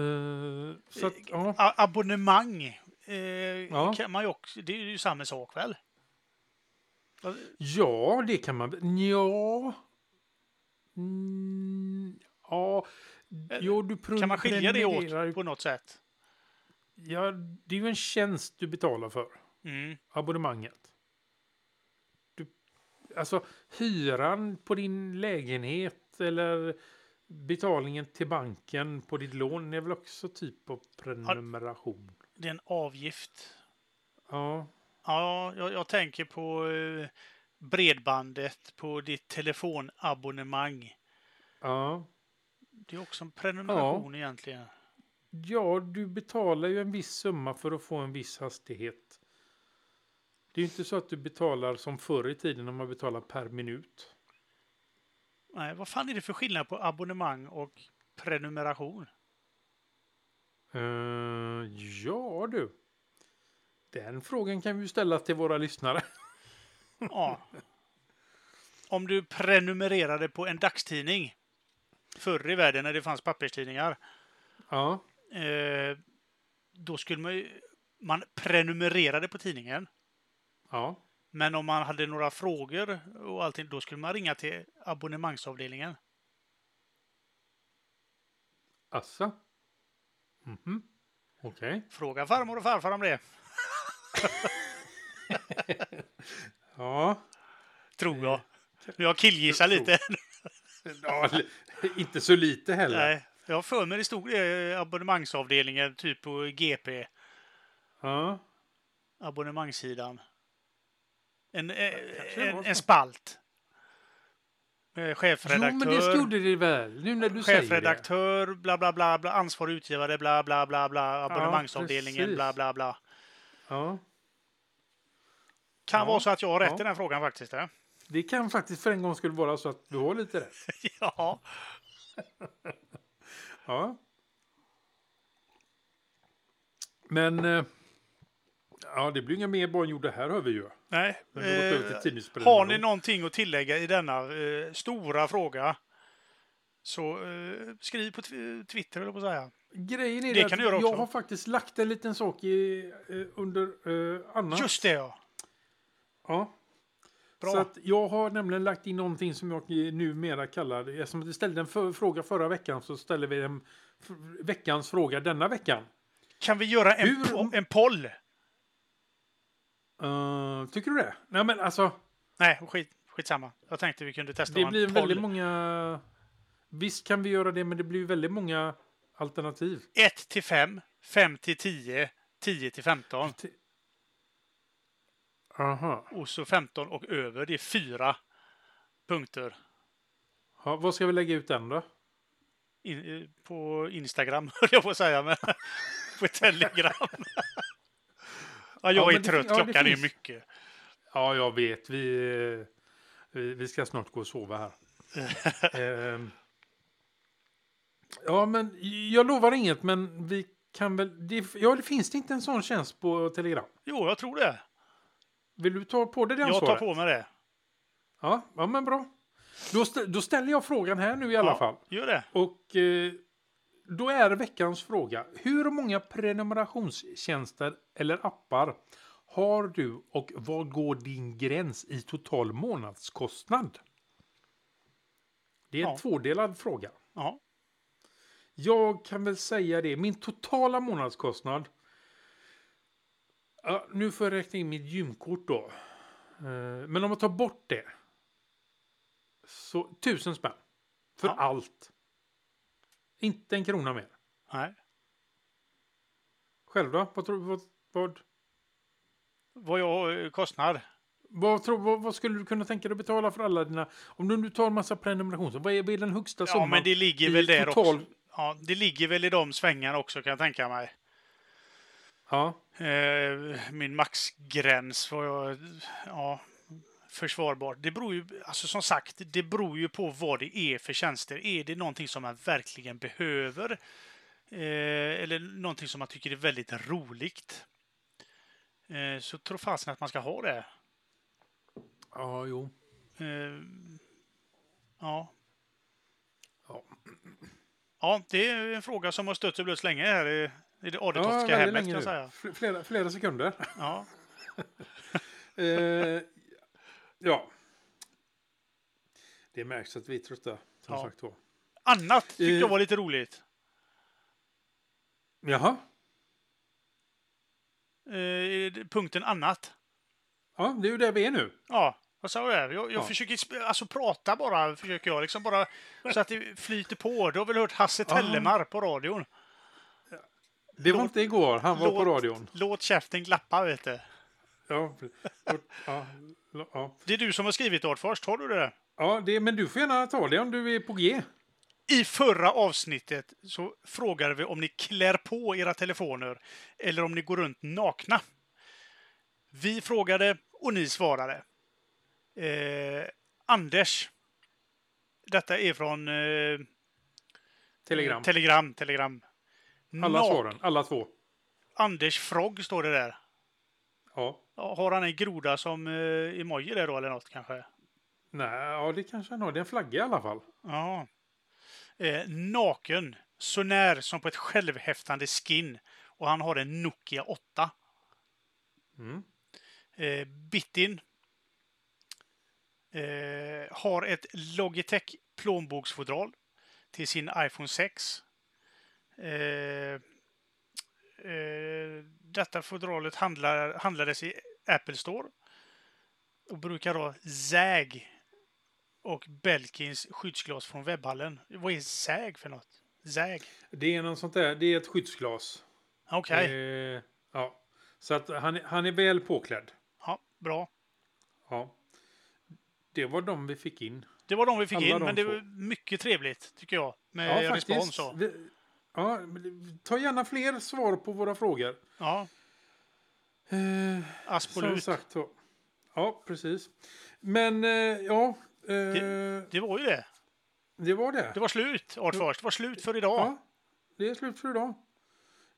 S2: Eh, så att, ja.
S1: A- abonnemang eh,
S2: Ja.
S1: kan man ju också, det är ju samma sak väl?
S2: ja, det kan man... Ja... Mm, ja... Jo, du
S1: Kan man skilja det åt på något sätt?
S2: Ja, det är ju en tjänst du betalar för.
S1: Mm.
S2: abonnemanget. Alltså hyran på din lägenhet eller betalningen till banken på ditt lån är väl också typ av prenumeration.
S1: Det är en avgift.
S2: Ja,
S1: Ja, jag, jag tänker på eh, bredbandet, på ditt telefonabonnemang.
S2: ja.
S1: Det är också en prenumeration egentligen.
S2: ja, du betalar ju en viss summa för att få en viss hastighet. Det är ju inte så att du betalar som förr i tiden när man betalar per minut.
S1: Nej, vad fan är det för skillnad på abonnemang och prenumeration?
S2: Eh, ja du. Den frågan kan vi ju ställa till våra lyssnare.
S1: Ja. Om du prenumererade på en dagstidning förr i världen när det fanns papperstidningar.
S2: Ja,
S1: Eh, då skulle man ju... Man prenumererade på tidningen.
S2: Ja.
S1: Men om man hade några frågor och allting, då skulle man ringa till abonnemangsavdelningen.
S2: Assa? Mhm. Okej.
S1: Fråga farmor och farfar om det.
S2: Ja.
S1: Tror jag. Jag killgissar
S2: Tro-
S1: lite.
S2: ja. Inte så lite heller.
S1: Nej, jag har för mig det stod eh, abonnemangsavdelningen, typ på GP,
S2: Ja.
S1: abonnemangssidan. En, eh, en, en spalt. eh,
S2: Jo,
S1: chefredaktör.
S2: men det stod det väl. Nu när du säger det.
S1: Chefredaktör, bla bla bla, bla ansvarig utgivare, bla bla bla, bla abonnemangsavdelningen,
S2: precis.
S1: bla bla bla.
S2: Ja,
S1: Kan
S2: Ja,
S1: vara så att jag har rätt
S2: ja.
S1: i den frågan faktiskt. eh.
S2: det kan faktiskt för en gång skulle vara så att du har lite rätt.
S1: ja.
S2: Ja. Men... eh, Ja, det blir inga mer barn gjorda här hör vi ju.
S1: Nej. Eh, har ni någonting att tillägga i denna eh, stora fråga så eh, skriv på tw- Twitter, eller på att säga.
S2: Grejen är
S1: Det
S2: att jag
S1: också.
S2: har faktiskt lagt en liten sak i, eh, under eh, annat.
S1: Just det, ja.
S2: Ja.
S1: Bra.
S2: Så att jag har nämligen lagt in någonting som jag numera kallar, eftersom vi ställde en för, fråga förra veckan så ställer vi en veckans fråga denna veckan.
S1: Kan vi göra en,
S2: Hur-
S1: po- en poll?
S2: Eh, tycker du det? Nej men alltså,
S1: Nej, skit, skitsamma. Jag tänkte vi kunde testa
S2: det blir
S1: poll.
S2: väldigt många... Visst kan vi göra det, men det blir väldigt många alternativ.
S1: 1 till 5, 5 till 10, 10 till 15.
S2: Aha.
S1: Och så 15 och över, det är fyra punkter.
S2: Ja, vad ska vi lägga ut den då?
S1: In, eh, på Instagram, höll jag på att säga, men på Telegram. ja, jag
S2: Ja,
S1: är
S2: det
S1: trött,
S2: det
S1: klockan är
S2: finns-
S1: mycket.
S2: Ja, jag vet. Vi, eh, vi, vi ska snart gå och sova här. Ehm. ja, men jag lovar inget, men vi kan väl... Det, ja, det finns det inte en sån tjänst på Telegram?
S1: Jo, jag tror det.
S2: Vill du ta på dig det
S1: Jag tar
S2: ansvaret?
S1: på mig det.
S2: Ja, ja, men bra. Då, stä- då ställer jag frågan här nu i alla
S1: ja,
S2: fall.
S1: Gör det.
S2: Och eh, då är veckans fråga. Hur många prenumerationstjänster eller appar har du och var går din gräns i total månadskostnad? Det är en
S1: Ja.
S2: tvådelad fråga.
S1: Ja.
S2: Jag kan väl säga det. Min totala månadskostnad. Ja, nu får jag räkna in mitt gymkort då. Eh, Men om jag tar bort det. Så tusen spänn. För
S1: Ja.
S2: allt. Inte en krona mer.
S1: Nej.
S2: Själv då? Vad, tror, vad, vad,
S1: Vad jag eh, kostnad?
S2: vad, tror, vad, vad skulle du kunna tänka dig att betala för alla dina... Om du nu tar en massa prenumerationer, vad är, vad är den högsta
S1: Ja,
S2: summan?
S1: men det ligger väl där
S2: total-
S1: också. Ja, det ligger väl i de svängarna också kan jag tänka mig.
S2: Ja,
S1: Eh, min maxgräns var jag, ja, försvarbar. Det beror ju, alltså som sagt, det beror ju på vad det är för tjänster. Är det någonting som man verkligen behöver? Eh, eller någonting som man tycker är väldigt roligt? Eh, så tror fasen att man ska ha det.
S2: ja jo.
S1: Eh, ja.
S2: Ja.
S1: Ja, det är en fråga som har stött och blötts länge här i, i det Adetofska
S2: väldigt
S1: hemmet kan jag säga.
S2: Fl- Flera, flera sekunder.
S1: Ja.
S2: Eh, ja. Det märks att vi är trötta, som
S1: Ja.
S2: sagt var.
S1: Annat tyckte
S2: Eh.
S1: jag var lite roligt.
S2: Jaha.
S1: Eh, punkten annat.
S2: Ja, det är ju där vi är nu.
S1: Ja, vad sa du? Jag, jag
S2: Ja.
S1: försöker alltså prata bara, försöker jag liksom bara så att det flyter på. Du har väl hört Hasse Tellemar på radion?
S2: Det var
S1: Låt-
S2: inte igår, han var på
S1: låt-
S2: radion.
S1: Låt käften glappa, vet du.
S2: Ja, ja, ja.
S1: Det är du som har skrivit det först, har du det?
S2: ja det, men du får gärna ta det om du är på G.
S1: I förra avsnittet så frågade vi om ni klär på era telefoner eller om ni går runt nakna. Vi frågade och ni svarade. Eh, Anders. Detta är från eh,
S2: Telegram.
S1: Telegram. Telegram.
S2: Alla
S1: Nak-
S2: svaren, alla två.
S1: Anders Frogg står det där.
S2: Ja.
S1: Har han en groda som eh, emoji där då eller något kanske?
S2: Nej, ja, det kanske han har. Det är en flagga i alla fall.
S1: Ja. Eh, naken. Så när som på ett självhäftande skin. Och han har en Nokia 8.
S2: Mm.
S1: Eh, Bitin. Eh, har ett Logitech plånboksfodral till sin iPhone 6. Eh, eh, detta fodralet handlar, handlades i Apple Store. Och brukar ha ZAG och Belkins skyddsglas från webbhallen. Vad är ZAG för något? ZAG?
S2: Det är något sånt där. Det är ett skyddsglas.
S1: Okej,
S2: Eh, ja. Så att han, han är väl påklädd.
S1: ja, bra.
S2: Ja. Det var de vi fick in.
S1: Det var de vi fick
S2: Alla
S1: in,
S2: de
S1: men det
S2: två.
S1: var mycket trevligt tycker jag. Med respons. Så.
S2: Vi, ja, ta gärna fler svar på våra frågor.
S1: Ja,
S2: Eh,
S1: absolut.
S2: Som sagt så. Ja, precis. Men eh, ja, eh, det,
S1: Det var ju det.
S2: var det.
S1: Det var slut, Artfors. Det var slut för idag.
S2: Ja, det är slut för idag.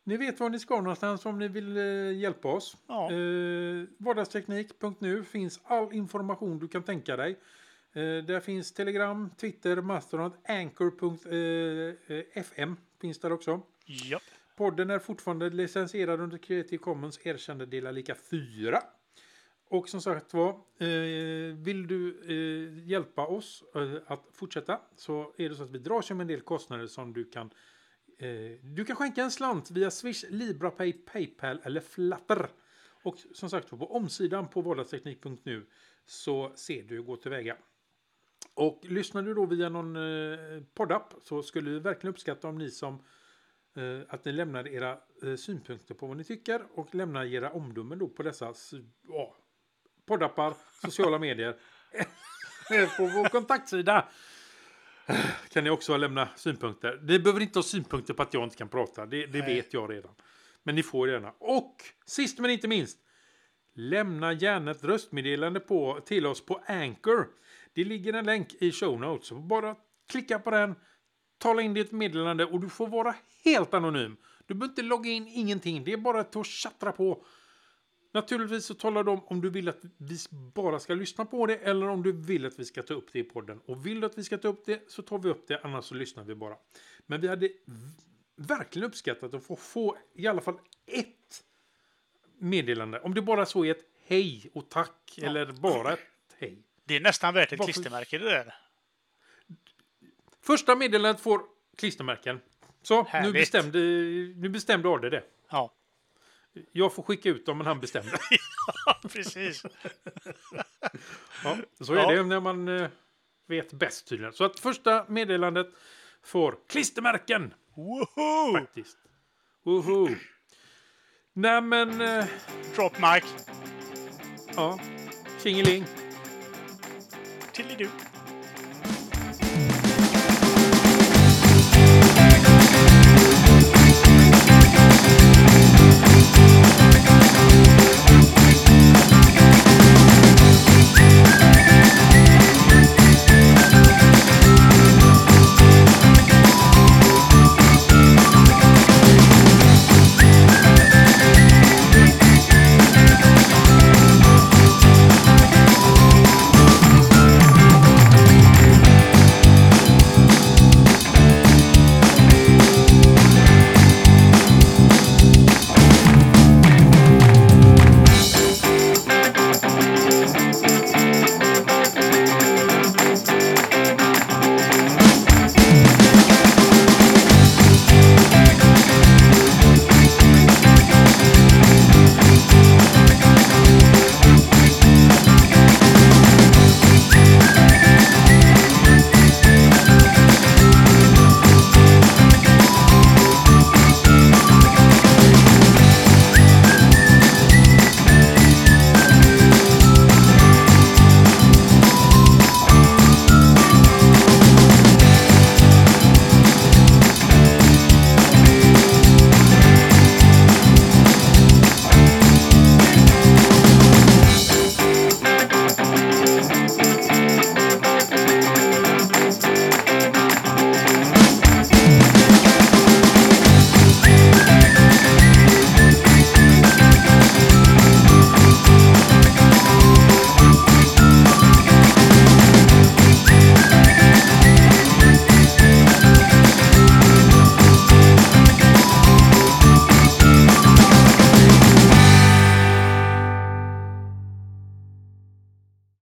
S2: Ni vet var ni ska någonstans om ni vill eh, hjälpa oss.
S1: Ja.
S2: Eh, vardagsteknik.nu finns all information du kan tänka dig. Eh, där finns Telegram, Twitter, Mastodon, Anchor.fm finns där också.
S1: Japp.
S2: Podden är fortfarande licensierad under Creative Commons erkända delar lika 4. Och som sagt var, eh, vill du eh, hjälpa oss eh, att fortsätta så är det så att vi drar sig med en del kostnader som du kan du kan skänka en slant via Swish, LibraPay, Paypal eller Flatter Och som sagt var, på omsidan på vardagsteknik.nu så ser du hur gå tillväga. Och lyssnar du då via någon poddapp så skulle vi verkligen uppskatta om ni som att ni lämnar era eh, synpunkter på vad ni tycker och lämnar era omdömen då på dessa ja, poddappar, sociala medier. på vår kontaktsida kan ni också lämna synpunkter. Ni behöver inte ha synpunkter på att jag inte kan prata, det, det vet jag redan. Men ni får gärna. Och sist men inte minst, lämna gärna ett röstmeddelande på, till oss på Anchor. Det ligger en länk i show notes. Bara klicka på den, tala in ditt meddelande och du får vara helt anonym. Du behöver inte logga in ingenting. Det är bara att chattra på. Naturligtvis så talar de om du vill att vi bara ska lyssna på det eller om du vill att vi ska ta upp det i podden. Och vill du att vi ska ta upp det så tar vi upp det, annars så lyssnar vi bara. Men vi hade verkligen uppskattat att få, få i alla fall ett meddelande. Om det bara så är ett hej och tack eller bara ett hej.
S1: Det är nästan värt ett
S2: Varför-
S1: klistermärke det där.
S2: Första meddelandet får klistermärken. Så, nu bestämde, nu bestämde Arde det.
S1: Ja,
S2: Jag får skicka ut dem, men han bestämde.
S1: precis.
S2: Ja, så
S1: Ja.
S2: är det när man eh, vet bäst tydligen. Så att första meddelandet får klistermärken
S1: Woho!
S2: faktiskt. Woho! Nej men, eh,
S1: Drop mic.
S2: ja. Tjingeling.
S1: Till du.